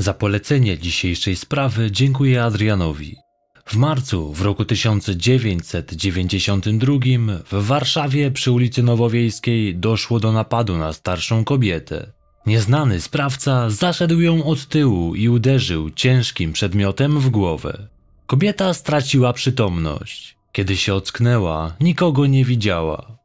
Za polecenie dzisiejszej sprawy dziękuję Adrianowi. W marcu w roku 1992 w Warszawie przy ulicy Nowowiejskiej doszło do napadu na starszą kobietę. Nieznany sprawca zaszedł ją od tyłu i uderzył ciężkim przedmiotem w głowę. Kobieta straciła przytomność. Kiedy się ocknęła, nikogo nie widziała.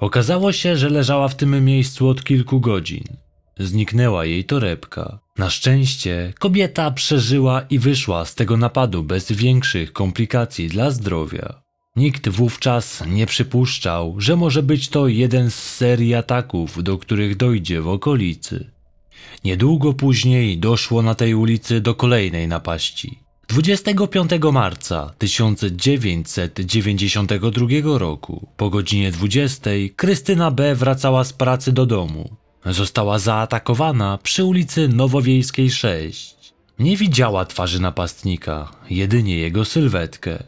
Okazało się, że leżała w tym miejscu od kilku godzin. Zniknęła jej torebka. Na szczęście kobieta przeżyła i wyszła z tego napadu bez większych komplikacji dla zdrowia. Nikt wówczas nie przypuszczał, że może być to jeden z serii ataków, do których dojdzie w okolicy. Niedługo później doszło na tej ulicy do kolejnej napaści. 25 marca 1992 roku po godzinie 20 Krystyna B. wracała z pracy do domu. Została zaatakowana przy ulicy Nowowiejskiej 6. Nie widziała twarzy napastnika, jedynie jego sylwetkę.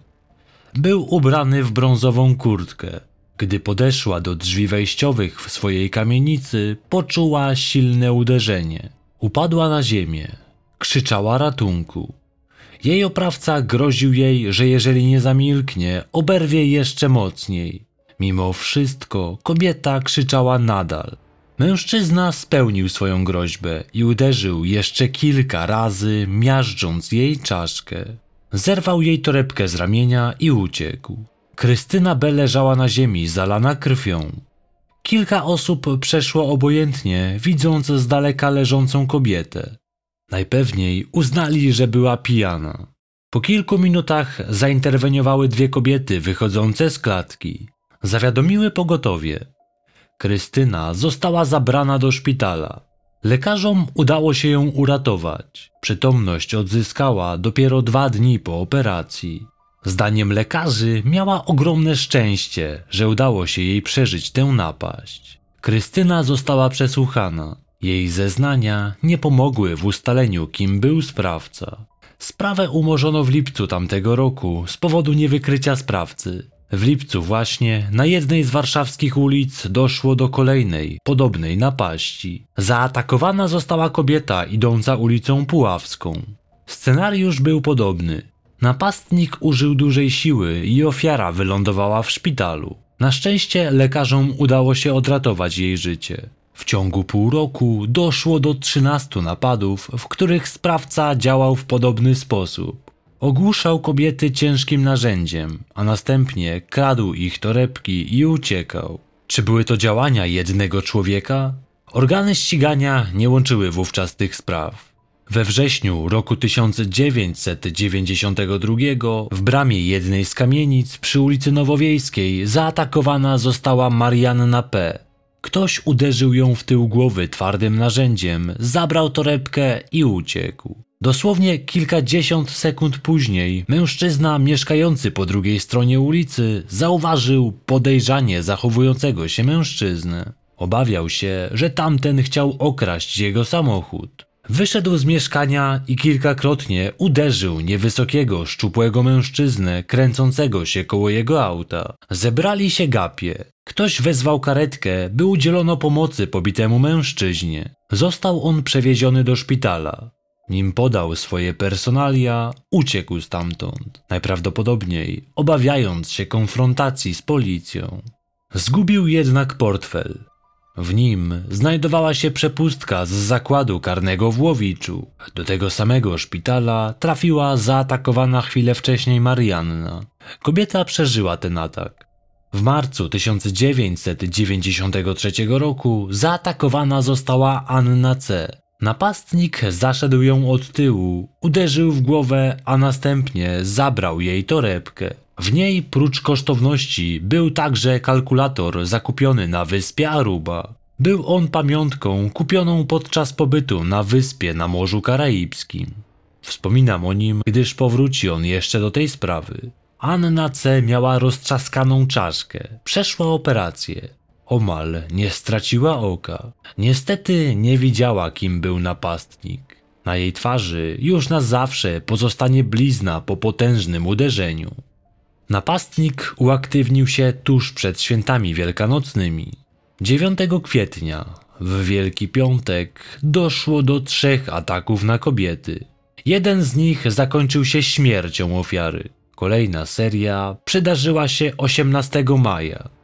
Był ubrany w brązową kurtkę. Gdy podeszła do drzwi wejściowych w swojej kamienicy, poczuła silne uderzenie. Upadła na ziemię. Krzyczała ratunku. Jej oprawca groził jej, że jeżeli nie zamilknie, oberwie jeszcze mocniej. Mimo wszystko kobieta krzyczała nadal. Mężczyzna spełnił swoją groźbę i uderzył jeszcze kilka razy, miażdżąc jej czaszkę. Zerwał jej torebkę z ramienia i uciekł. Krystyna B. leżała na ziemi, zalana krwią. Kilka osób przeszło obojętnie, widząc z daleka leżącą kobietę. Najpewniej uznali, że była pijana. Po kilku minutach zainterweniowały dwie kobiety wychodzące z klatki. Zawiadomiły pogotowie. Krystyna została zabrana do szpitala. Lekarzom udało się ją uratować. Przytomność odzyskała dopiero dwa dni po operacji. Zdaniem lekarzy miała ogromne szczęście, że udało się jej przeżyć tę napaść. Krystyna została przesłuchana. Jej zeznania nie pomogły w ustaleniu, kim był sprawca. Sprawę umorzono w lipcu tamtego roku z powodu niewykrycia sprawcy. W lipcu właśnie na jednej z warszawskich ulic doszło do kolejnej, podobnej napaści. Zaatakowana została kobieta idąca ulicą Puławską. Scenariusz był podobny. Napastnik użył dużej siły i ofiara wylądowała w szpitalu. Na szczęście lekarzom udało się odratować jej życie. W ciągu pół roku doszło do 13 napadów, w których sprawca działał w podobny sposób. Ogłuszał kobiety ciężkim narzędziem, a następnie kradł ich torebki i uciekał. Czy były to działania jednego człowieka? Organy ścigania nie łączyły wówczas tych spraw. We wrześniu roku 1992 w bramie jednej z kamienic przy ulicy Nowowiejskiej zaatakowana została Marianna P. Ktoś uderzył ją w tył głowy twardym narzędziem, zabrał torebkę i uciekł. Dosłownie kilkadziesiąt sekund później mężczyzna mieszkający po drugiej stronie ulicy zauważył podejrzanie zachowującego się mężczyznę. Obawiał się, że tamten chciał okraść jego samochód. Wyszedł z mieszkania i kilkakrotnie uderzył niewysokiego, szczupłego mężczyznę kręcącego się koło jego auta. Zebrali się gapie. Ktoś wezwał karetkę, by udzielono pomocy pobitemu mężczyźnie. Został on przewieziony do szpitala. Nim podał swoje personalia, uciekł stamtąd, najprawdopodobniej obawiając się konfrontacji z policją. Zgubił jednak portfel. W nim znajdowała się przepustka z zakładu karnego w Łowiczu. Do tego samego szpitala trafiła zaatakowana chwilę wcześniej Marianna. Kobieta przeżyła ten atak. W marcu 1993 roku zaatakowana została Anna C. Napastnik zaszedł ją od tyłu, uderzył w głowę, a następnie zabrał jej torebkę. W niej prócz kosztowności był także kalkulator zakupiony na wyspie Aruba. Był on pamiątką kupioną podczas pobytu na wyspie na Morzu Karaibskim. Wspominam o nim, gdyż powróci on jeszcze do tej sprawy. Anna C. miała roztrzaskaną czaszkę, przeszła operację. Omal nie straciła oka. Niestety nie widziała, kim był napastnik. Na jej twarzy już na zawsze pozostanie blizna po potężnym uderzeniu. Napastnik uaktywnił się tuż przed świętami wielkanocnymi. 9 kwietnia w Wielki Piątek doszło do trzech ataków na kobiety. Jeden z nich zakończył się śmiercią ofiary. Kolejna seria przydarzyła się 18 maja.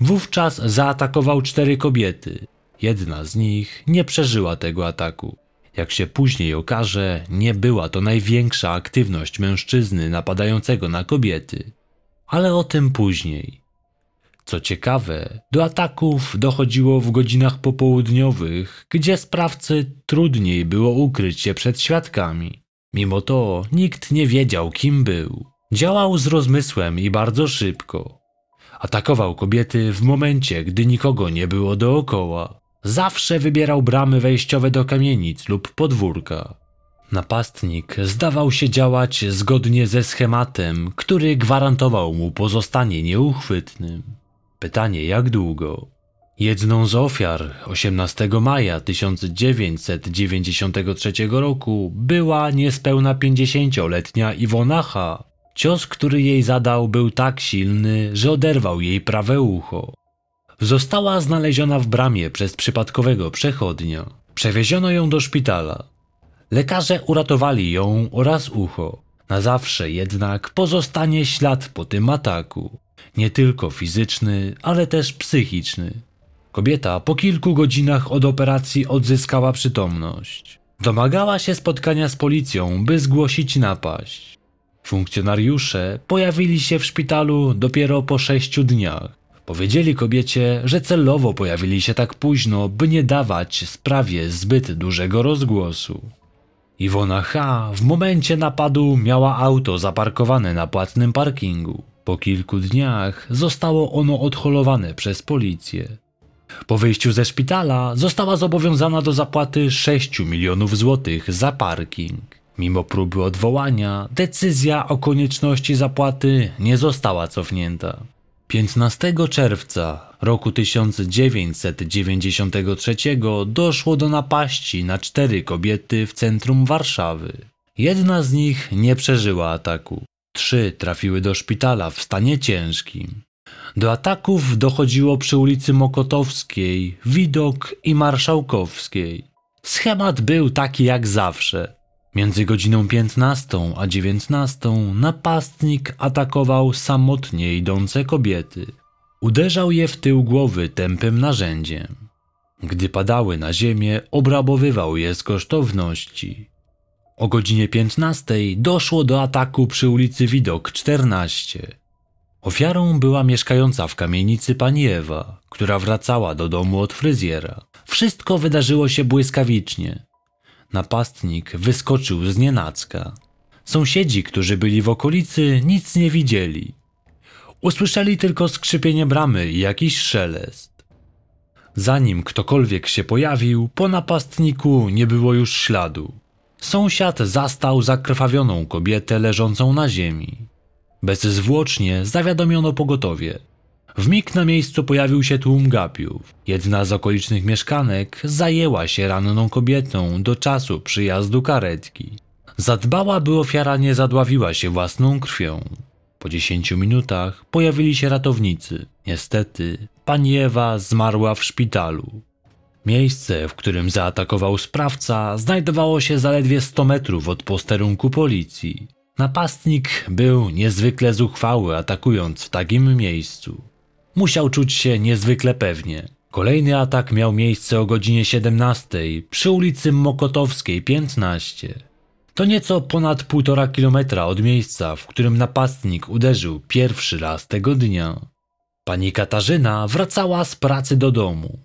Wówczas zaatakował cztery kobiety. Jedna z nich nie przeżyła tego ataku. Jak się później okaże, nie była to największa aktywność mężczyzny napadającego na kobiety. Ale o tym później. Co ciekawe, do ataków dochodziło w godzinach popołudniowych, gdzie sprawcy trudniej było ukryć się przed świadkami. Mimo to nikt nie wiedział, kim był. Działał z rozmysłem i bardzo szybko. Atakował kobiety w momencie, gdy nikogo nie było dookoła. Zawsze wybierał bramy wejściowe do kamienic lub podwórka. Napastnik zdawał się działać zgodnie ze schematem, który gwarantował mu pozostanie nieuchwytnym. Pytanie jak długo? Jedną z ofiar 18 maja 1993 roku była niespełna 50-letnia Iwona H. Cios, który jej zadał, był tak silny, że oderwał jej prawe ucho. Została znaleziona w bramie przez przypadkowego przechodnia. Przewieziono ją do szpitala. Lekarze uratowali ją oraz ucho. Na zawsze jednak pozostanie ślad po tym ataku. Nie tylko fizyczny, ale też psychiczny. Kobieta po kilku godzinach od operacji odzyskała przytomność. Domagała się spotkania z policją, by zgłosić napaść. Funkcjonariusze pojawili się w szpitalu dopiero po sześciu dniach. Powiedzieli kobiecie, że celowo pojawili się tak późno, by nie dawać sprawie zbyt dużego rozgłosu. Iwona H. w momencie napadu miała auto zaparkowane na płatnym parkingu. Po kilku dniach zostało ono odholowane przez policję. Po wyjściu ze szpitala została zobowiązana do zapłaty 6 milionów złotych za parking. Mimo próby odwołania, decyzja o konieczności zapłaty nie została cofnięta. 15 czerwca roku 1993 doszło do napaści na cztery kobiety w centrum Warszawy. Jedna z nich nie przeżyła ataku. Trzy trafiły do szpitala w stanie ciężkim. Do ataków dochodziło przy ulicy Mokotowskiej, Widok i Marszałkowskiej. Schemat był taki jak zawsze. Między godziną 15 a 19 napastnik atakował samotnie idące kobiety. Uderzał je w tył głowy tępym narzędziem. Gdy padały na ziemię, obrabowywał je z kosztowności. O godzinie 15 doszło do ataku przy ulicy Widok 14. Ofiarą była mieszkająca w kamienicy pani Ewa, która wracała do domu od fryzjera. Wszystko wydarzyło się błyskawicznie. Napastnik wyskoczył z nienacka. Sąsiedzi, którzy byli w okolicy, nic nie widzieli. Usłyszeli tylko skrzypienie bramy i jakiś szelest. Zanim ktokolwiek się pojawił, po napastniku nie było już śladu. Sąsiad zastał zakrwawioną kobietę leżącą na ziemi. Bezzwłocznie zawiadomiono pogotowie. W mig na miejscu pojawił się tłum gapiów. Jedna z okolicznych mieszkanek zajęła się ranną kobietą do czasu przyjazdu karetki. Zadbała, by ofiara nie zadławiła się własną krwią. Po dziesięciu minutach pojawili się ratownicy. Niestety, pani Ewa zmarła w szpitalu. Miejsce, w którym zaatakował sprawca, znajdowało się zaledwie 100 metrów od posterunku policji. Napastnik był niezwykle zuchwały, atakując w takim miejscu. Musiał czuć się niezwykle pewnie. Kolejny atak miał miejsce o godzinie 17 przy ulicy Mokotowskiej 15. To nieco ponad półtora kilometra od miejsca, w którym napastnik uderzył pierwszy raz tego dnia. Pani Katarzyna wracała z pracy do domu.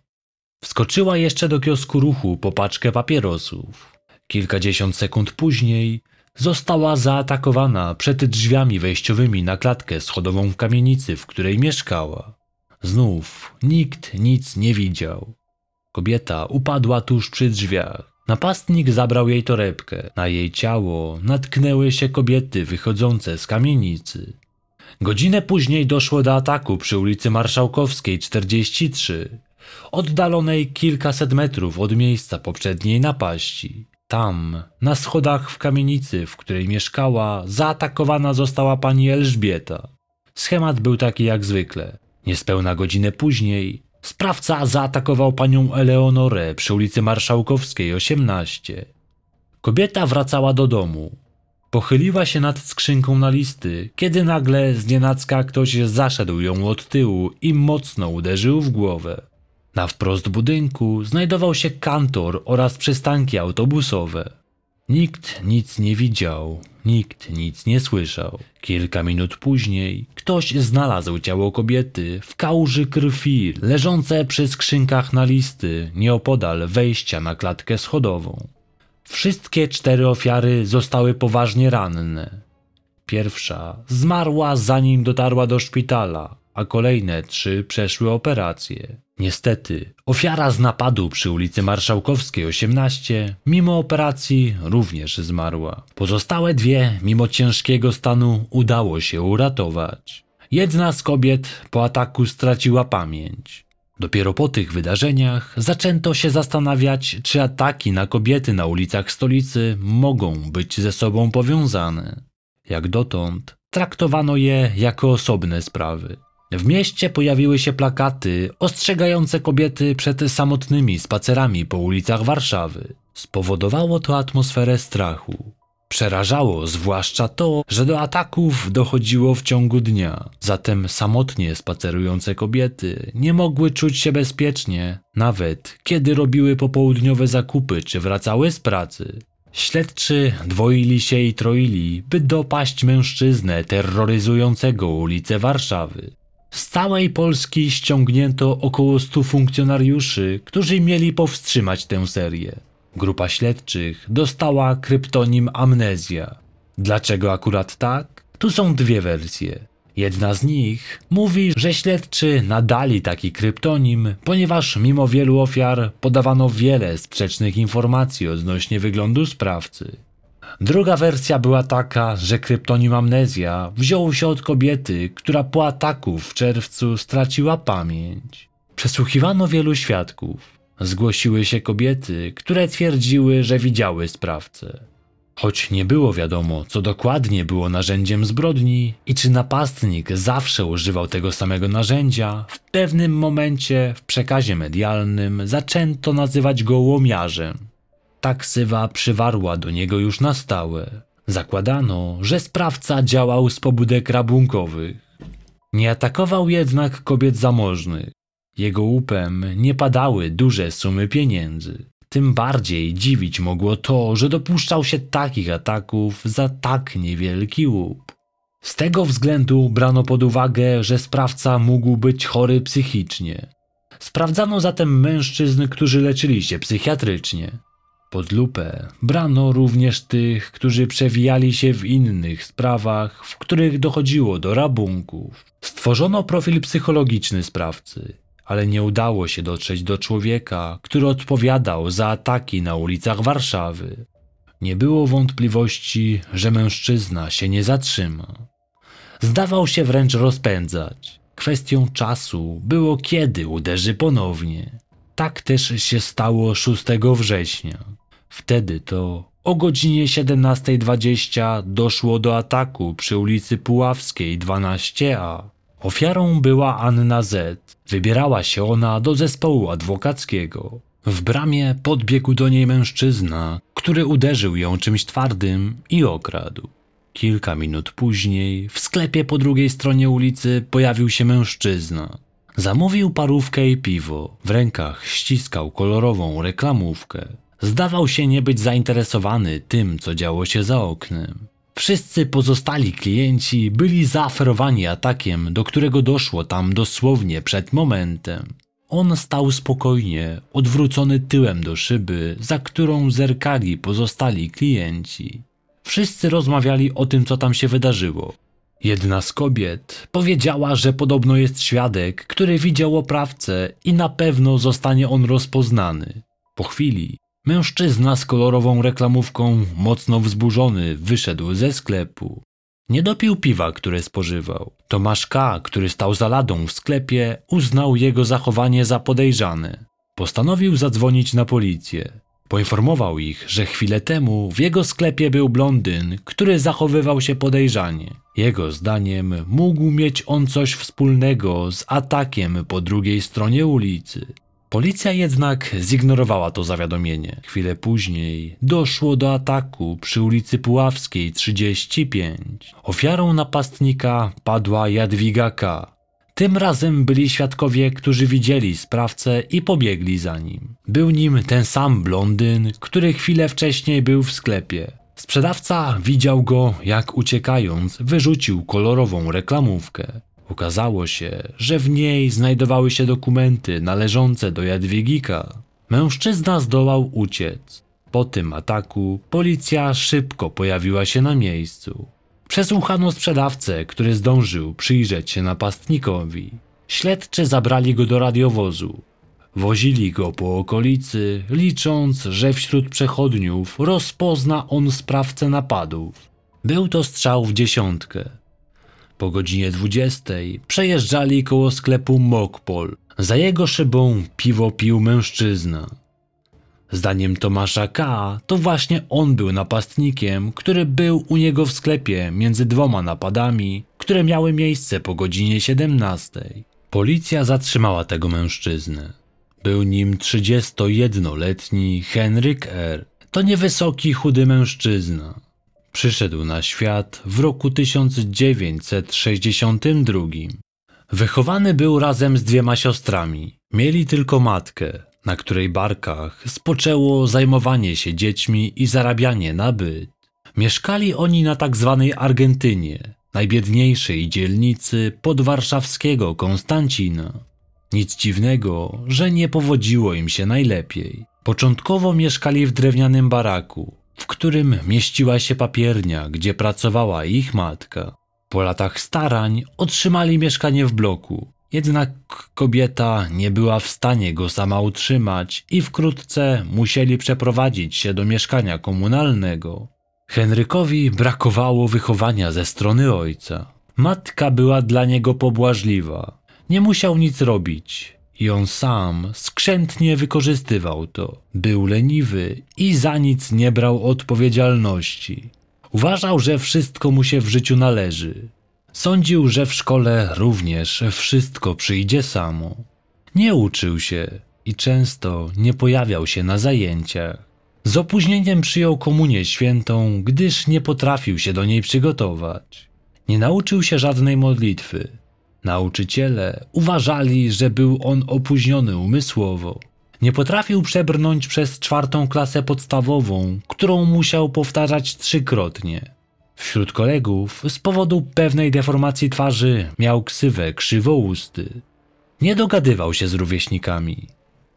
Wskoczyła jeszcze do kiosku ruchu po paczkę papierosów. Kilkadziesiąt sekund później została zaatakowana przed drzwiami wejściowymi na klatkę schodową w kamienicy, w której mieszkała. Znów nikt nic nie widział. Kobieta upadła tuż przy drzwiach. Napastnik zabrał jej torebkę. Na jej ciało natknęły się kobiety wychodzące z kamienicy. Godzinę później doszło do ataku przy ulicy Marszałkowskiej 43, oddalonej kilkaset metrów od miejsca poprzedniej napaści. Tam, na schodach w kamienicy, w której mieszkała, zaatakowana została pani Elżbieta. Schemat był taki jak zwykle. Niespełna godzinę później Sprawca zaatakował panią Eleonorę przy ulicy Marszałkowskiej 18. Kobieta wracała do domu. Pochyliła się nad skrzynką na listy, kiedy nagle znienacka ktoś zaszedł ją od tyłu i mocno uderzył w głowę. Na wprost budynku znajdował się kantor oraz przystanki autobusowe. Nikt nic nie widział, nikt nic nie słyszał. Kilka minut później ktoś znalazł ciało kobiety w kałuży krwi, leżące przy skrzynkach na listy, nieopodal wejścia na klatkę schodową. Wszystkie cztery ofiary zostały poważnie ranne. Pierwsza zmarła zanim dotarła do szpitala, a kolejne trzy przeszły operację. Niestety, ofiara z napadu przy ulicy Marszałkowskiej 18, mimo operacji, również zmarła. Pozostałe dwie, mimo ciężkiego stanu, udało się uratować. Jedna z kobiet po ataku straciła pamięć. Dopiero po tych wydarzeniach zaczęto się zastanawiać, czy ataki na kobiety na ulicach stolicy mogą być ze sobą powiązane. Jak dotąd traktowano je jako osobne sprawy. W mieście pojawiły się plakaty ostrzegające kobiety przed samotnymi spacerami po ulicach Warszawy. Spowodowało to atmosferę strachu. Przerażało zwłaszcza to, że do ataków dochodziło w ciągu dnia, zatem samotnie spacerujące kobiety nie mogły czuć się bezpiecznie, nawet kiedy robiły popołudniowe zakupy czy wracały z pracy. Śledczy dwoili się i troili, by dopaść mężczyznę terroryzującego ulice Warszawy. Z całej Polski ściągnięto około 100 funkcjonariuszy, którzy mieli powstrzymać tę serię. Grupa śledczych dostała kryptonim Amnezja. Dlaczego akurat tak? Tu są dwie wersje. Jedna z nich mówi, że śledczy nadali taki kryptonim, ponieważ mimo wielu ofiar podawano wiele sprzecznych informacji odnośnie wyglądu sprawcy. Druga wersja była taka, że kryptonim amnezja wziął się od kobiety, która po ataku w czerwcu straciła pamięć. Przesłuchiwano wielu świadków. Zgłosiły się kobiety, które twierdziły, że widziały sprawcę. Choć nie było wiadomo, co dokładnie było narzędziem zbrodni i czy napastnik zawsze używał tego samego narzędzia, w pewnym momencie w przekazie medialnym zaczęto nazywać go łomiarzem. Ta ksywa przywarła do niego już na stałe. Zakładano, że sprawca działał z pobudek rabunkowych. Nie atakował jednak kobiet zamożnych. Jego łupem nie padały duże sumy pieniędzy. Tym bardziej dziwić mogło to, że dopuszczał się takich ataków za tak niewielki łup. Z tego względu brano pod uwagę, że sprawca mógł być chory psychicznie. Sprawdzano zatem mężczyzn, którzy leczyli się psychiatrycznie. Pod lupę brano również tych, którzy przewijali się w innych sprawach, w których dochodziło do rabunków. Stworzono profil psychologiczny sprawcy, ale nie udało się dotrzeć do człowieka, który odpowiadał za ataki na ulicach Warszawy. Nie było wątpliwości, że mężczyzna się nie zatrzyma. Zdawał się wręcz rozpędzać. Kwestią czasu było kiedy uderzy ponownie. Tak też się stało 6 września. Wtedy to o godzinie 17.20 doszło do ataku przy ulicy Puławskiej 12a. Ofiarą była Anna Z. Wybierała się ona do zespołu adwokackiego. W bramie podbiegł do niej mężczyzna, który uderzył ją czymś twardym i okradł. Kilka minut później w sklepie po drugiej stronie ulicy pojawił się mężczyzna. Zamówił parówkę i piwo. W rękach ściskał kolorową reklamówkę. Zdawał się nie być zainteresowany tym, co działo się za oknem. Wszyscy pozostali klienci byli zaaferowani atakiem, do którego doszło tam dosłownie przed momentem. On stał spokojnie, odwrócony tyłem do szyby, za którą zerkali pozostali klienci. Wszyscy rozmawiali o tym, co tam się wydarzyło. Jedna z kobiet powiedziała, że podobno jest świadek, który widział oprawcę i na pewno zostanie on rozpoznany. Po chwili Mężczyzna z kolorową reklamówką, mocno wzburzony, wyszedł ze sklepu. Nie dopił piwa, które spożywał. Tomasz K., który stał za ladą w sklepie, uznał jego zachowanie za podejrzane. Postanowił zadzwonić na policję. Poinformował ich, że chwilę temu w jego sklepie był blondyn, który zachowywał się podejrzanie. Jego zdaniem mógł mieć on coś wspólnego z atakiem po drugiej stronie ulicy. Policja jednak zignorowała to zawiadomienie. Chwilę później doszło do ataku przy ulicy Puławskiej 35. Ofiarą napastnika padła Jadwiga K. Tym razem byli świadkowie, którzy widzieli sprawcę i pobiegli za nim. Był nim ten sam blondyn, który chwilę wcześniej był w sklepie. Sprzedawca widział go, jak uciekając, wyrzucił kolorową reklamówkę. Okazało się, że w niej znajdowały się dokumenty należące do Jadwigika. Mężczyzna zdołał uciec. Po tym ataku policja szybko pojawiła się na miejscu. Przesłuchano sprzedawcę, który zdążył przyjrzeć się napastnikowi. Śledczy zabrali go do radiowozu. Wozili go po okolicy, licząc, że wśród przechodniów rozpozna on sprawcę napadów. Był to strzał w dziesiątkę. Po godzinie 20 przejeżdżali koło sklepu Mokpol. Za jego szybą piwo pił mężczyzna. Zdaniem Tomasza K., to właśnie on był napastnikiem, który był u niego w sklepie między dwoma napadami, które miały miejsce po godzinie 17. Policja zatrzymała tego mężczyznę. Był nim 31-letni Henryk R. To niewysoki, chudy mężczyzna. Przyszedł na świat w roku 1962. Wychowany był razem z dwiema siostrami. Mieli tylko matkę, na której barkach spoczęło zajmowanie się dziećmi i zarabianie na byt. Mieszkali oni na tak zwanej Argentynie, najbiedniejszej dzielnicy podwarszawskiego Konstancina. Nic dziwnego, że nie powodziło im się najlepiej. Początkowo mieszkali w drewnianym baraku, w którym mieściła się papiernia, gdzie pracowała ich matka. Po latach starań otrzymali mieszkanie w bloku, jednak kobieta nie była w stanie go sama utrzymać i wkrótce musieli przeprowadzić się do mieszkania komunalnego. Henrykowi brakowało wychowania ze strony ojca. Matka była dla niego pobłażliwa. Nie musiał nic robić. I on sam skrzętnie wykorzystywał to. Był leniwy i za nic nie brał odpowiedzialności. Uważał, że wszystko mu się w życiu należy. Sądził, że w szkole również wszystko przyjdzie samo. Nie uczył się i często nie pojawiał się na zajęciach. Z opóźnieniem przyjął komunię świętą, gdyż nie potrafił się do niej przygotować. Nie nauczył się żadnej modlitwy. Nauczyciele uważali, że był on opóźniony umysłowo. Nie potrafił przebrnąć przez czwartą klasę podstawową, którą musiał powtarzać trzykrotnie. Wśród kolegów z powodu pewnej deformacji twarzy miał ksywę krzywousty. Nie dogadywał się z rówieśnikami.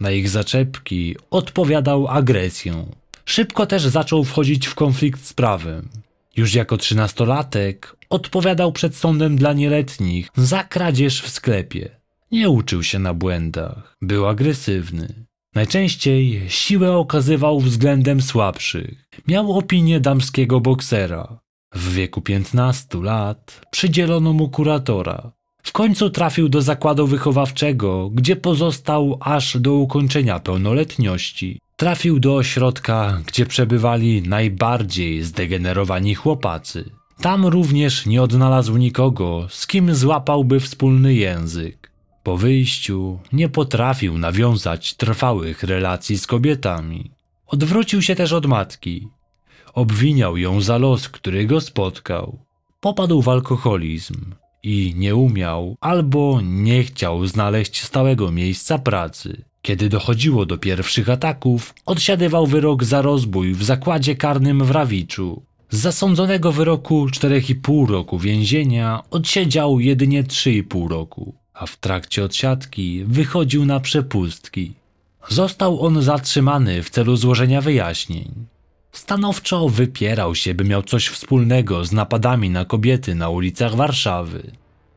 Na ich zaczepki odpowiadał agresją. Szybko też zaczął wchodzić w konflikt z prawem. Już jako trzynastolatek odpowiadał przed sądem dla nieletnich za kradzież w sklepie. Nie uczył się na błędach, był agresywny. Najczęściej siłę okazywał względem słabszych. Miał opinię damskiego boksera. W wieku 15 lat przydzielono mu kuratora. W końcu trafił do zakładu wychowawczego, gdzie pozostał aż do ukończenia pełnoletności. Trafił do ośrodka, gdzie przebywali najbardziej zdegenerowani chłopacy. Tam również nie odnalazł nikogo, z kim złapałby wspólny język. Po wyjściu nie potrafił nawiązać trwałych relacji z kobietami. Odwrócił się też od matki. Obwiniał ją za los, który go spotkał. Popadł w alkoholizm i nie umiał albo nie chciał znaleźć stałego miejsca pracy. Kiedy dochodziło do pierwszych ataków, odsiadywał wyrok za rozbój w zakładzie karnym w Rawiczu. Z zasądzonego wyroku 4,5 roku więzienia odsiedział jedynie 3,5 roku, a w trakcie odsiadki wychodził na przepustki. Został on zatrzymany w celu złożenia wyjaśnień. Stanowczo wypierał się, by miał coś wspólnego z napadami na kobiety na ulicach Warszawy.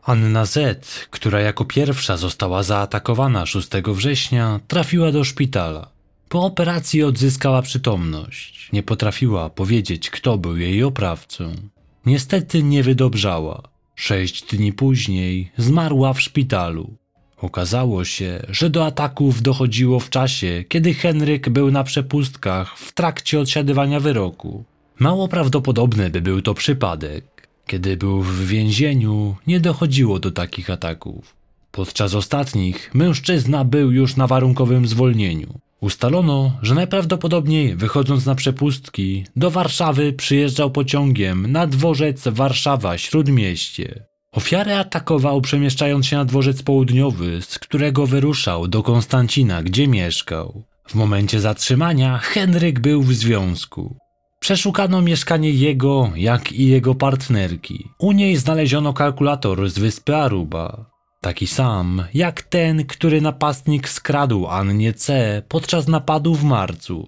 Anna Z., która jako pierwsza została zaatakowana 6 września, trafiła do szpitala. Po operacji odzyskała przytomność. Nie potrafiła powiedzieć, kto był jej oprawcą. Niestety nie wydobrzała. Sześć dni później zmarła w szpitalu. Okazało się, że do ataków dochodziło w czasie, kiedy Henryk był na przepustkach w trakcie odsiadywania wyroku. Mało prawdopodobne by był to przypadek. Kiedy był w więzieniu, nie dochodziło do takich ataków. Podczas ostatnich mężczyzna był już na warunkowym zwolnieniu. Ustalono, że najprawdopodobniej wychodząc na przepustki do Warszawy przyjeżdżał pociągiem na dworzec Warszawa Śródmieście. Ofiarę atakował przemieszczając się na dworzec południowy, z którego wyruszał do Konstancina, gdzie mieszkał. W momencie zatrzymania Henryk był w związku. Przeszukano mieszkanie jego, jak i jego partnerki. U niej znaleziono kalkulator z wyspy Aruba. Taki sam jak ten, który napastnik skradł Annie C. podczas napadu w marcu.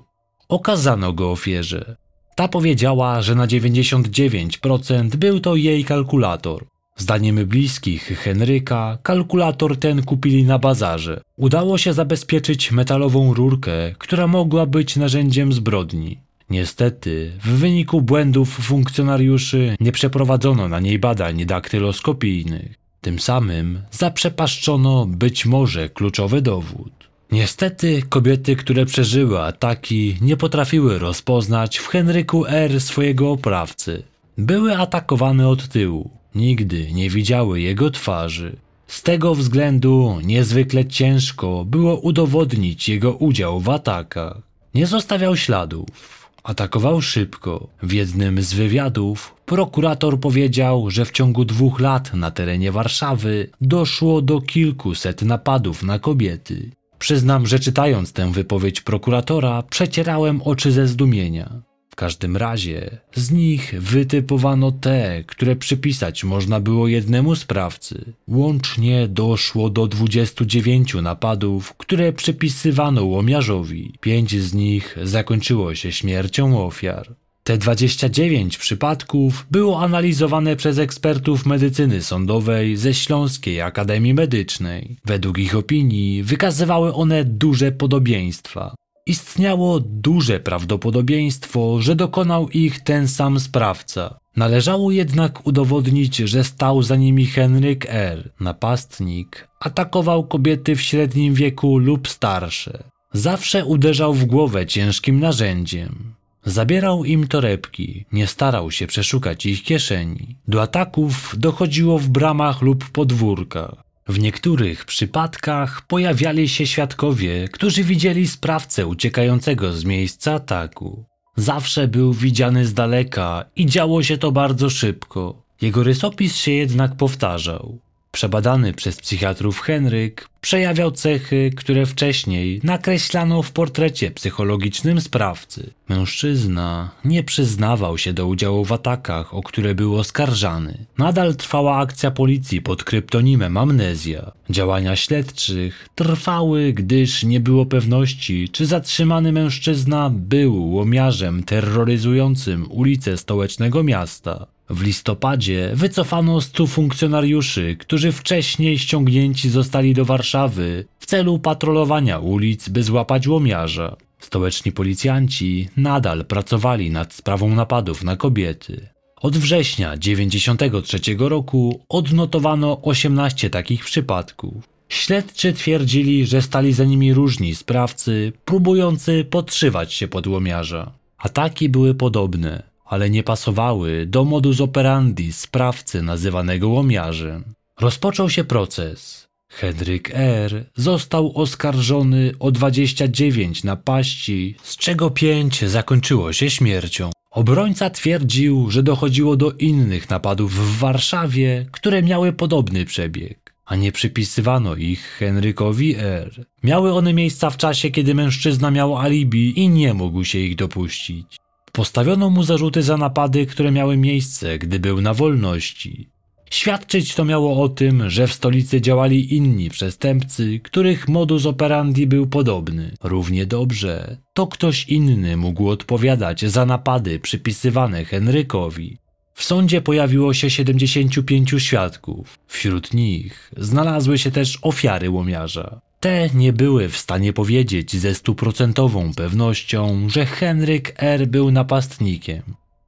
Okazano go ofierze. Ta powiedziała, że na 99% był to jej kalkulator. Zdaniem bliskich Henryka, kalkulator ten kupili na bazarze. Udało się zabezpieczyć metalową rurkę, która mogła być narzędziem zbrodni. Niestety, w wyniku błędów funkcjonariuszy nie przeprowadzono na niej badań daktyloskopijnych. Tym samym zaprzepaszczono być może kluczowy dowód. Niestety kobiety, które przeżyły ataki, nie potrafiły rozpoznać w Henryku R. swojego oprawcy. Były atakowane od tyłu. Nigdy nie widziały jego twarzy. Z tego względu niezwykle ciężko było udowodnić jego udział w atakach. Nie zostawiał śladów. Atakował szybko. W jednym z wywiadów prokurator powiedział, że w ciągu dwóch lat na terenie Warszawy doszło do kilkuset napadów na kobiety. Przyznam, że czytając tę wypowiedź prokuratora, przecierałem oczy ze zdumienia każdym razie z nich wytypowano te, które przypisać można było jednemu sprawcy. Łącznie doszło do 29 napadów, które przypisywano łomiarzowi. Pięć z nich zakończyło się śmiercią ofiar. Te 29 przypadków było analizowane przez ekspertów medycyny sądowej ze Śląskiej Akademii Medycznej. Według ich opinii wykazywały one duże podobieństwa. Istniało duże prawdopodobieństwo, że dokonał ich ten sam sprawca. Należało jednak udowodnić, że stał za nimi Henryk R., napastnik. Atakował kobiety w średnim wieku lub starsze. Zawsze uderzał w głowę ciężkim narzędziem. Zabierał im torebki, nie starał się przeszukać ich kieszeni. Do ataków dochodziło w bramach lub podwórkach. W niektórych przypadkach pojawiali się świadkowie, którzy widzieli sprawcę uciekającego z miejsca ataku. Zawsze był widziany z daleka i działo się to bardzo szybko. Jego rysopis się jednak powtarzał. Przebadany przez psychiatrów Henryk przejawiał cechy, które wcześniej nakreślano w portrecie psychologicznym sprawcy. Mężczyzna nie przyznawał się do udziału w atakach, o które był oskarżany. Nadal trwała akcja policji pod kryptonimem Amnezja. Działania śledczych trwały, gdyż nie było pewności, czy zatrzymany mężczyzna był łomiarzem terroryzującym ulice stołecznego miasta. W listopadzie wycofano 100 funkcjonariuszy, którzy wcześniej ściągnięci zostali do Warszawy w celu patrolowania ulic, by złapać łomiarza. Stołeczni policjanci nadal pracowali nad sprawą napadów na kobiety. Od września 1993 roku odnotowano 18 takich przypadków. Śledczy twierdzili, że stali za nimi różni sprawcy, próbujący podszywać się pod łomiarza. Ataki były podobne ale nie pasowały do modus operandi sprawcy nazywanego łomiarzem. Rozpoczął się proces. Henryk R. został oskarżony o 29 napaści, z czego 5 zakończyło się śmiercią. Obrońca twierdził, że dochodziło do innych napadów w Warszawie, które miały podobny przebieg, a nie przypisywano ich Henrykowi R. Miały one miejsca w czasie, kiedy mężczyzna miał alibi i nie mógł się ich dopuścić. Postawiono mu zarzuty za napady, które miały miejsce, gdy był na wolności. Świadczyć to miało o tym, że w stolicy działali inni przestępcy, których modus operandi był podobny. Równie dobrze, to ktoś inny mógł odpowiadać za napady przypisywane Henrykowi. W sądzie pojawiło się 75 świadków. Wśród nich znalazły się też ofiary łomiarza. Te nie były w stanie powiedzieć ze stuprocentową pewnością, że Henryk R. był napastnikiem.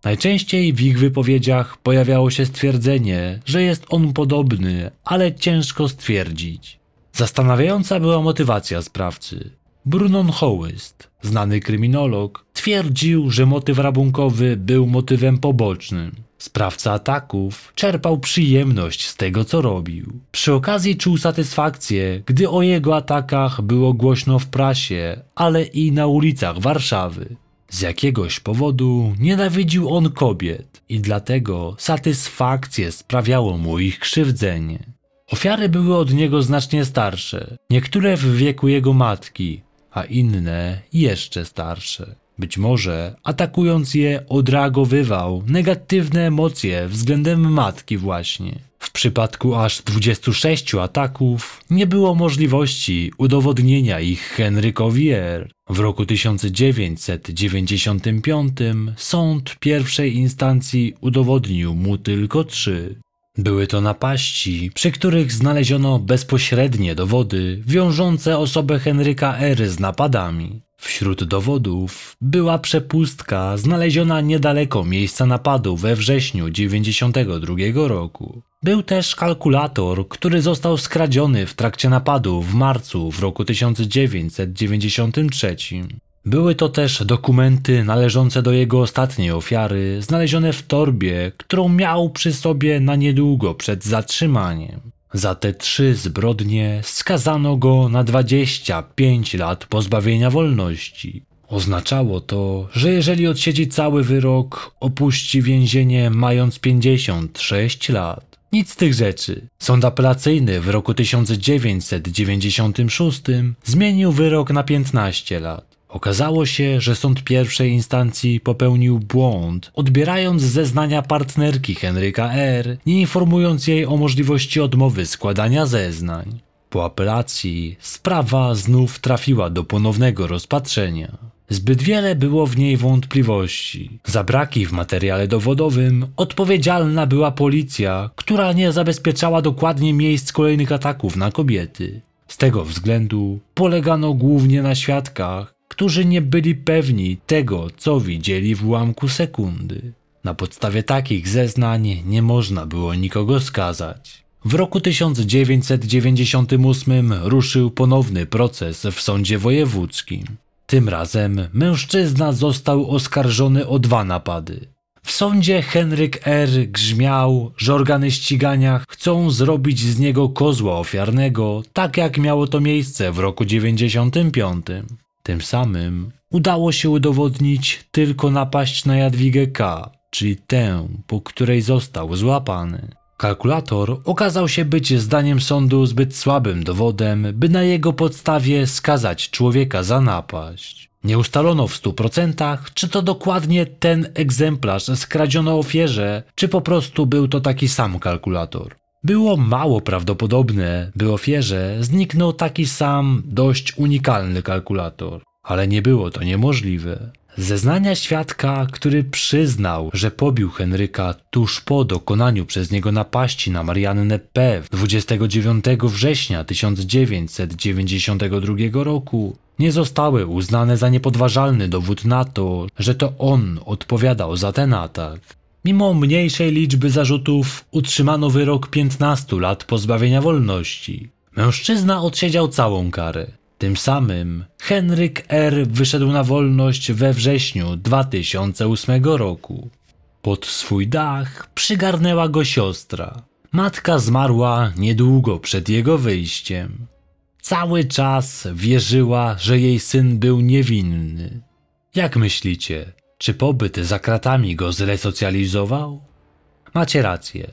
Najczęściej w ich wypowiedziach pojawiało się stwierdzenie, że jest on podobny, ale ciężko stwierdzić. Zastanawiająca była motywacja sprawcy. Brunon Hołyst, znany kryminolog, twierdził, że motyw rabunkowy był motywem pobocznym. Sprawca ataków czerpał przyjemność z tego, co robił. Przy okazji czuł satysfakcję, gdy o jego atakach było głośno w prasie, ale i na ulicach Warszawy. Z jakiegoś powodu nienawidził on kobiet i dlatego satysfakcję sprawiało mu ich krzywdzenie. Ofiary były od niego znacznie starsze, niektóre w wieku jego matki, a inne jeszcze starsze. Być może atakując je odreagowywał negatywne emocje względem matki właśnie. W przypadku aż 26 ataków nie było możliwości udowodnienia ich Henrykowi R. W roku 1995 sąd pierwszej instancji udowodnił mu tylko trzy. Były to napaści, przy których znaleziono bezpośrednie dowody wiążące osobę Henryka R z napadami. Wśród dowodów była przepustka znaleziona niedaleko miejsca napadu we wrześniu 1992 roku. Był też kalkulator, który został skradziony w trakcie napadu w marcu w roku 1993. Były to też dokumenty należące do jego ostatniej ofiary, znalezione w torbie, którą miał przy sobie na niedługo przed zatrzymaniem. Za te trzy zbrodnie skazano go na 25 lat pozbawienia wolności. Oznaczało to, że jeżeli odsiedzi cały wyrok, opuści więzienie mając 56 lat. Nic z tych rzeczy. Sąd apelacyjny w roku 1996 zmienił wyrok na 15 lat. Okazało się, że sąd pierwszej instancji popełnił błąd, odbierając zeznania partnerki Henryka R., nie informując jej o możliwości odmowy składania zeznań. Po apelacji sprawa znów trafiła do ponownego rozpatrzenia. Zbyt wiele było w niej wątpliwości. Za braki w materiale dowodowym odpowiedzialna była policja, która nie zabezpieczała dokładnie miejsc kolejnych ataków na kobiety. Z tego względu polegano głównie na świadkach, którzy nie byli pewni tego, co widzieli w ułamku sekundy. Na podstawie takich zeznań nie można było nikogo skazać. W roku 1998 ruszył ponowny proces w sądzie wojewódzkim. Tym razem mężczyzna został oskarżony o dwa napady. W sądzie Henryk R. grzmiał, że organy ścigania chcą zrobić z niego kozła ofiarnego, tak jak miało to miejsce w roku 95. Tym samym udało się udowodnić tylko napaść na Jadwigę K., czyli tę, po której został złapany. Kalkulator okazał się być zdaniem sądu zbyt słabym dowodem, by na jego podstawie skazać człowieka za napaść. Nie ustalono w stu procentach, czy to dokładnie ten egzemplarz skradziono ofierze, czy po prostu był to taki sam kalkulator. Było mało prawdopodobne, by ofierze zniknął taki sam, dość unikalny kalkulator, ale nie było to niemożliwe. Zeznania świadka, który przyznał, że pobił Henryka tuż po dokonaniu przez niego napaści na Mariannę P. 29 września 1992 roku, nie zostały uznane za niepodważalny dowód na to, że to on odpowiadał za ten atak. Mimo mniejszej liczby zarzutów utrzymano wyrok 15 lat pozbawienia wolności. Mężczyzna odsiedział całą karę. Tym samym Henryk R. wyszedł na wolność we wrześniu 2008 roku. Pod swój dach przygarnęła go siostra. Matka zmarła niedługo przed jego wyjściem. Cały czas wierzyła, że jej syn był niewinny. Jak myślicie, czy pobyt za kratami go zresocjalizował? Macie rację.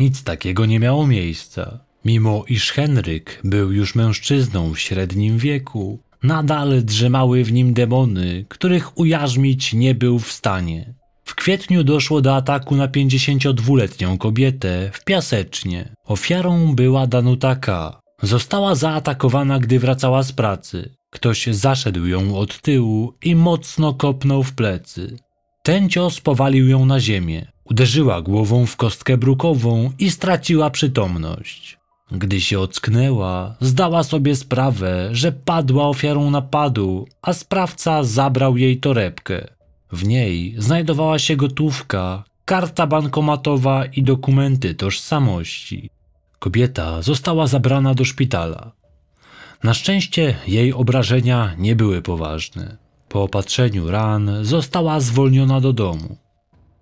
Nic takiego nie miało miejsca. Mimo iż Henryk był już mężczyzną w średnim wieku, nadal drzemały w nim demony, których ujarzmić nie był w stanie. W kwietniu doszło do ataku na 52-letnią kobietę w Piasecznie. Ofiarą była Danuta K. Została zaatakowana, gdy wracała z pracy. Ktoś zaszedł ją od tyłu i mocno kopnął w plecy. Ten cios powalił ją na ziemię. Uderzyła głową w kostkę brukową i straciła przytomność. Gdy się ocknęła, zdała sobie sprawę, że padła ofiarą napadu, a sprawca zabrał jej torebkę. W niej znajdowała się gotówka, karta bankomatowa i dokumenty tożsamości. Kobieta została zabrana do szpitala. Na szczęście jej obrażenia nie były poważne. Po opatrzeniu ran została zwolniona do domu.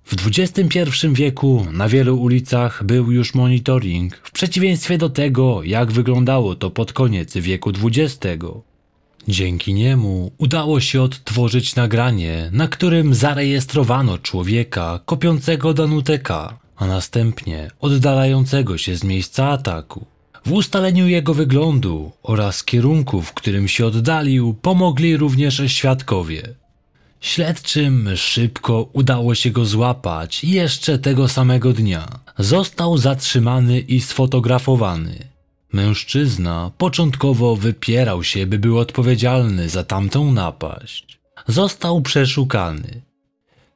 W XXI wieku na wielu ulicach był już monitoring, w przeciwieństwie do tego, jak wyglądało to pod koniec wieku XX. Dzięki niemu udało się odtworzyć nagranie, na którym zarejestrowano człowieka kopiącego Danuteka, a następnie oddalającego się z miejsca ataku. W ustaleniu jego wyglądu oraz kierunku, w którym się oddalił, pomogli również świadkowie. Śledczym szybko udało się go złapać jeszcze tego samego dnia został zatrzymany i sfotografowany. Mężczyzna początkowo wypierał się, by był odpowiedzialny za tamtą napaść. Został przeszukany.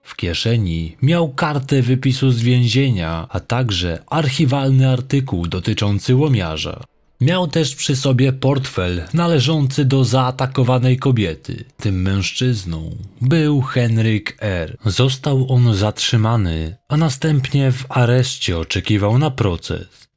W kieszeni miał kartę wypisu z więzienia, a także archiwalny artykuł dotyczący łomiarza. Miał też przy sobie portfel należący do zaatakowanej kobiety. Tym mężczyzną był Henryk R. Został on zatrzymany, a następnie w areszcie oczekiwał na proces.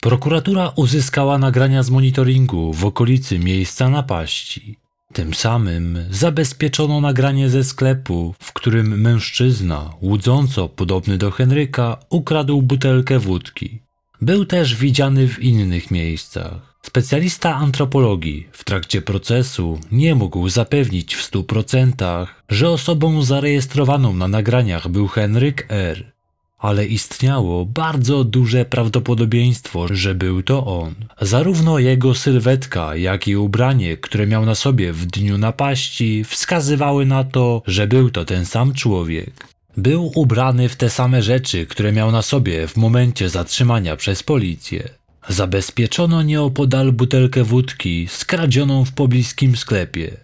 Prokuratura uzyskała nagrania z monitoringu w okolicy miejsca napaści. Tym samym zabezpieczono nagranie ze sklepu, w którym mężczyzna, łudząco podobny do Henryka, ukradł butelkę wódki. Był też widziany w innych miejscach. Specjalista antropologii w trakcie procesu nie mógł zapewnić w stu procentach, że osobą zarejestrowaną na nagraniach był Henryk R ale istniało bardzo duże prawdopodobieństwo, że był to on. Zarówno jego sylwetka, jak i ubranie, które miał na sobie w dniu napaści, wskazywały na to, że był to ten sam człowiek. Był ubrany w te same rzeczy, które miał na sobie w momencie zatrzymania przez policję. Zabezpieczono nieopodal butelkę wódki skradzioną w pobliskim sklepie.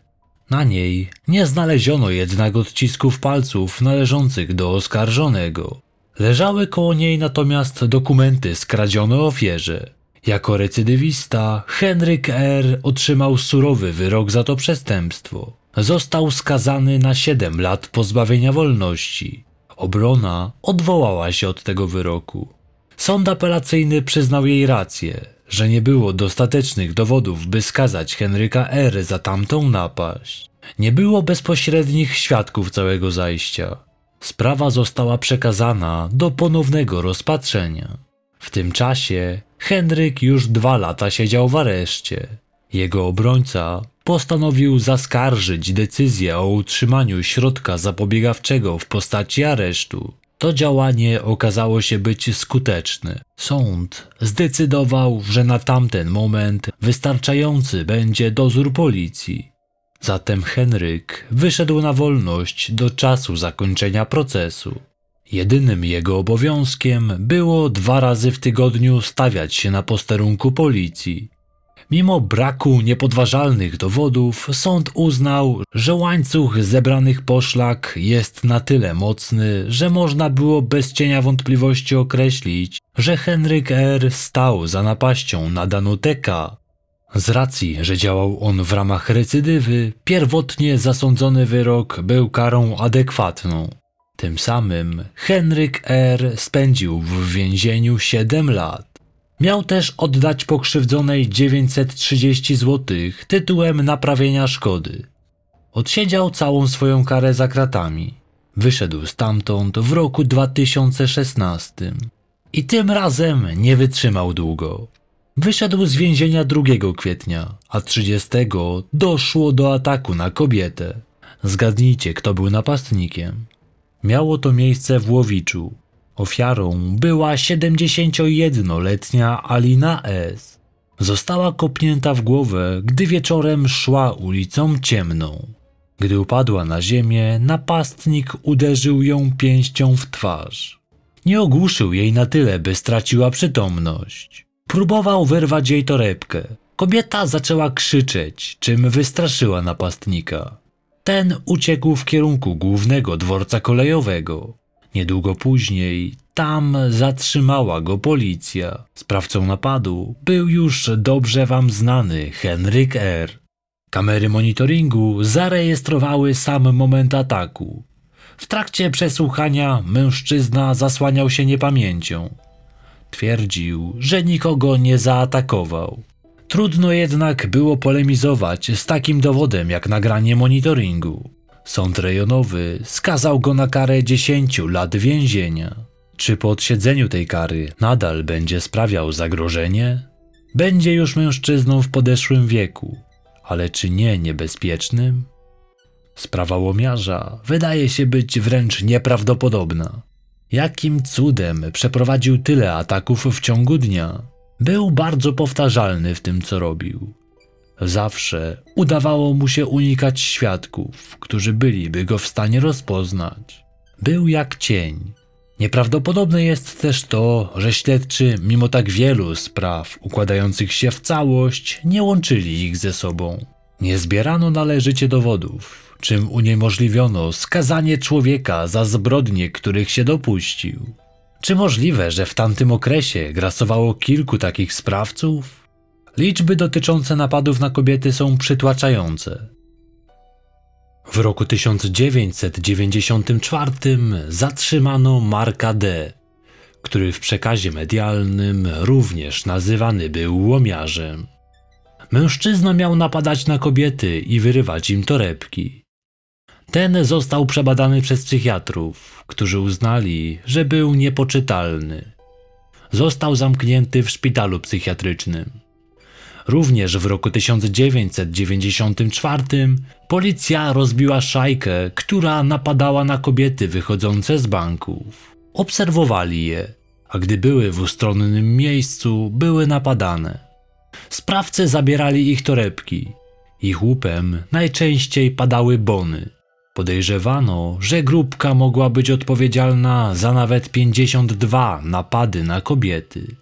Na niej nie znaleziono jednak odcisków palców należących do oskarżonego. Leżały koło niej natomiast dokumenty skradzione ofierze. Jako recydywista Henryk R. otrzymał surowy wyrok za to przestępstwo. Został skazany na 7 lat pozbawienia wolności. Obrona odwołała się od tego wyroku. Sąd apelacyjny przyznał jej rację, że nie było dostatecznych dowodów, by skazać Henryka R. za tamtą napaść. Nie było bezpośrednich świadków całego zajścia. Sprawa została przekazana do ponownego rozpatrzenia. W tym czasie Henryk już dwa lata siedział w areszcie. Jego obrońca postanowił zaskarżyć decyzję o utrzymaniu środka zapobiegawczego w postaci aresztu. To działanie okazało się być skuteczne. Sąd zdecydował, że na tamten moment wystarczający będzie dozór policji. Zatem Henryk wyszedł na wolność do czasu zakończenia procesu. Jedynym jego obowiązkiem było dwa razy w tygodniu stawiać się na posterunku policji. Mimo braku niepodważalnych dowodów, sąd uznał, że łańcuch zebranych poszlak jest na tyle mocny, że można było bez cienia wątpliwości określić, że Henryk R. stał za napaścią na Danuteka, z racji, że działał on w ramach recydywy, pierwotnie zasądzony wyrok był karą adekwatną. Tym samym Henryk R. spędził w więzieniu 7 lat. Miał też oddać pokrzywdzonej 930 zł tytułem naprawienia szkody. Odsiedział całą swoją karę za kratami. Wyszedł stamtąd w roku 2016. I tym razem nie wytrzymał długo. Wyszedł z więzienia 2 kwietnia, a 30 doszło do ataku na kobietę. Zgadnijcie, kto był napastnikiem. Miało to miejsce w Łowiczu. Ofiarą była 71-letnia Alina S. Została kopnięta w głowę, gdy wieczorem szła ulicą ciemną. Gdy upadła na ziemię, napastnik uderzył ją pięścią w twarz. Nie ogłuszył jej na tyle, by straciła przytomność. Próbował wyrwać jej torebkę. Kobieta zaczęła krzyczeć, czym wystraszyła napastnika. Ten uciekł w kierunku głównego dworca kolejowego. Niedługo później tam zatrzymała go policja. Sprawcą napadu był już dobrze wam znany Henryk R. Kamery monitoringu zarejestrowały sam moment ataku. W trakcie przesłuchania mężczyzna zasłaniał się niepamięcią. Twierdził, że nikogo nie zaatakował. Trudno jednak było polemizować z takim dowodem jak nagranie monitoringu. Sąd rejonowy skazał go na karę 10 lat więzienia. Czy po odsiedzeniu tej kary nadal będzie sprawiał zagrożenie? Będzie już mężczyzną w podeszłym wieku, ale czy nie niebezpiecznym? Sprawa łomiarza wydaje się być wręcz nieprawdopodobna. Jakim cudem przeprowadził tyle ataków w ciągu dnia? Był bardzo powtarzalny w tym, co robił. Zawsze udawało mu się unikać świadków, którzy byliby go w stanie rozpoznać. Był jak cień. Nieprawdopodobne jest też to, że śledczy, mimo tak wielu spraw układających się w całość, nie łączyli ich ze sobą. Nie zbierano należycie dowodów, czym uniemożliwiono skazanie człowieka za zbrodnie, których się dopuścił. Czy możliwe, że w tamtym okresie grasowało kilku takich sprawców? Liczby dotyczące napadów na kobiety są przytłaczające. W roku 1994 zatrzymano Marka D., który w przekazie medialnym również nazywany był łomiarzem. Mężczyzna miał napadać na kobiety i wyrywać im torebki. Ten został przebadany przez psychiatrów, którzy uznali, że był niepoczytalny. Został zamknięty w szpitalu psychiatrycznym. Również w roku 1994 policja rozbiła szajkę, która napadała na kobiety wychodzące z banków. Obserwowali je, a gdy były w ustronnym miejscu, były napadane. Sprawcy zabierali ich torebki. Ich łupem najczęściej padały bony. Podejrzewano, że grupka mogła być odpowiedzialna za nawet 52 napady na kobiety.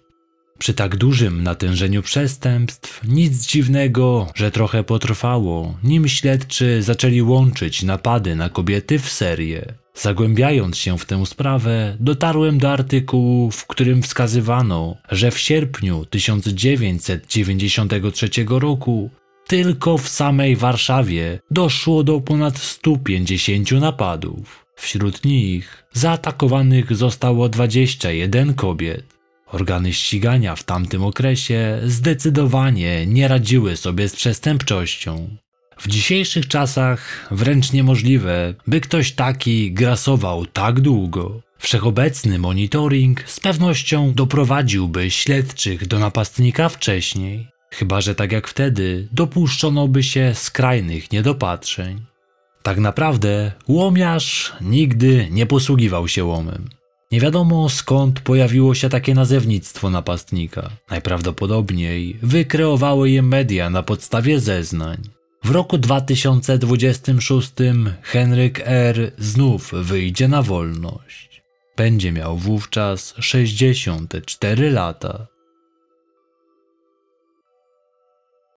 Przy tak dużym natężeniu przestępstw nic dziwnego, że trochę potrwało, nim śledczy zaczęli łączyć napady na kobiety w serię. Zagłębiając się w tę sprawę, dotarłem do artykułu, w którym wskazywano, że w sierpniu 1993 roku tylko w samej Warszawie doszło do ponad 150 napadów. Wśród nich zaatakowanych zostało 21 kobiet. Organy ścigania w tamtym okresie zdecydowanie nie radziły sobie z przestępczością. W dzisiejszych czasach wręcz niemożliwe, by ktoś taki grasował tak długo. Wszechobecny monitoring z pewnością doprowadziłby śledczych do napastnika wcześniej, chyba że tak jak wtedy dopuszczono by się skrajnych niedopatrzeń. Tak naprawdę łomiarz nigdy nie posługiwał się łomem. Nie wiadomo skąd pojawiło się takie nazewnictwo napastnika. Najprawdopodobniej wykreowały je media na podstawie zeznań. W roku 2026 Henryk R. znów wyjdzie na wolność. Będzie miał wówczas 64 lata.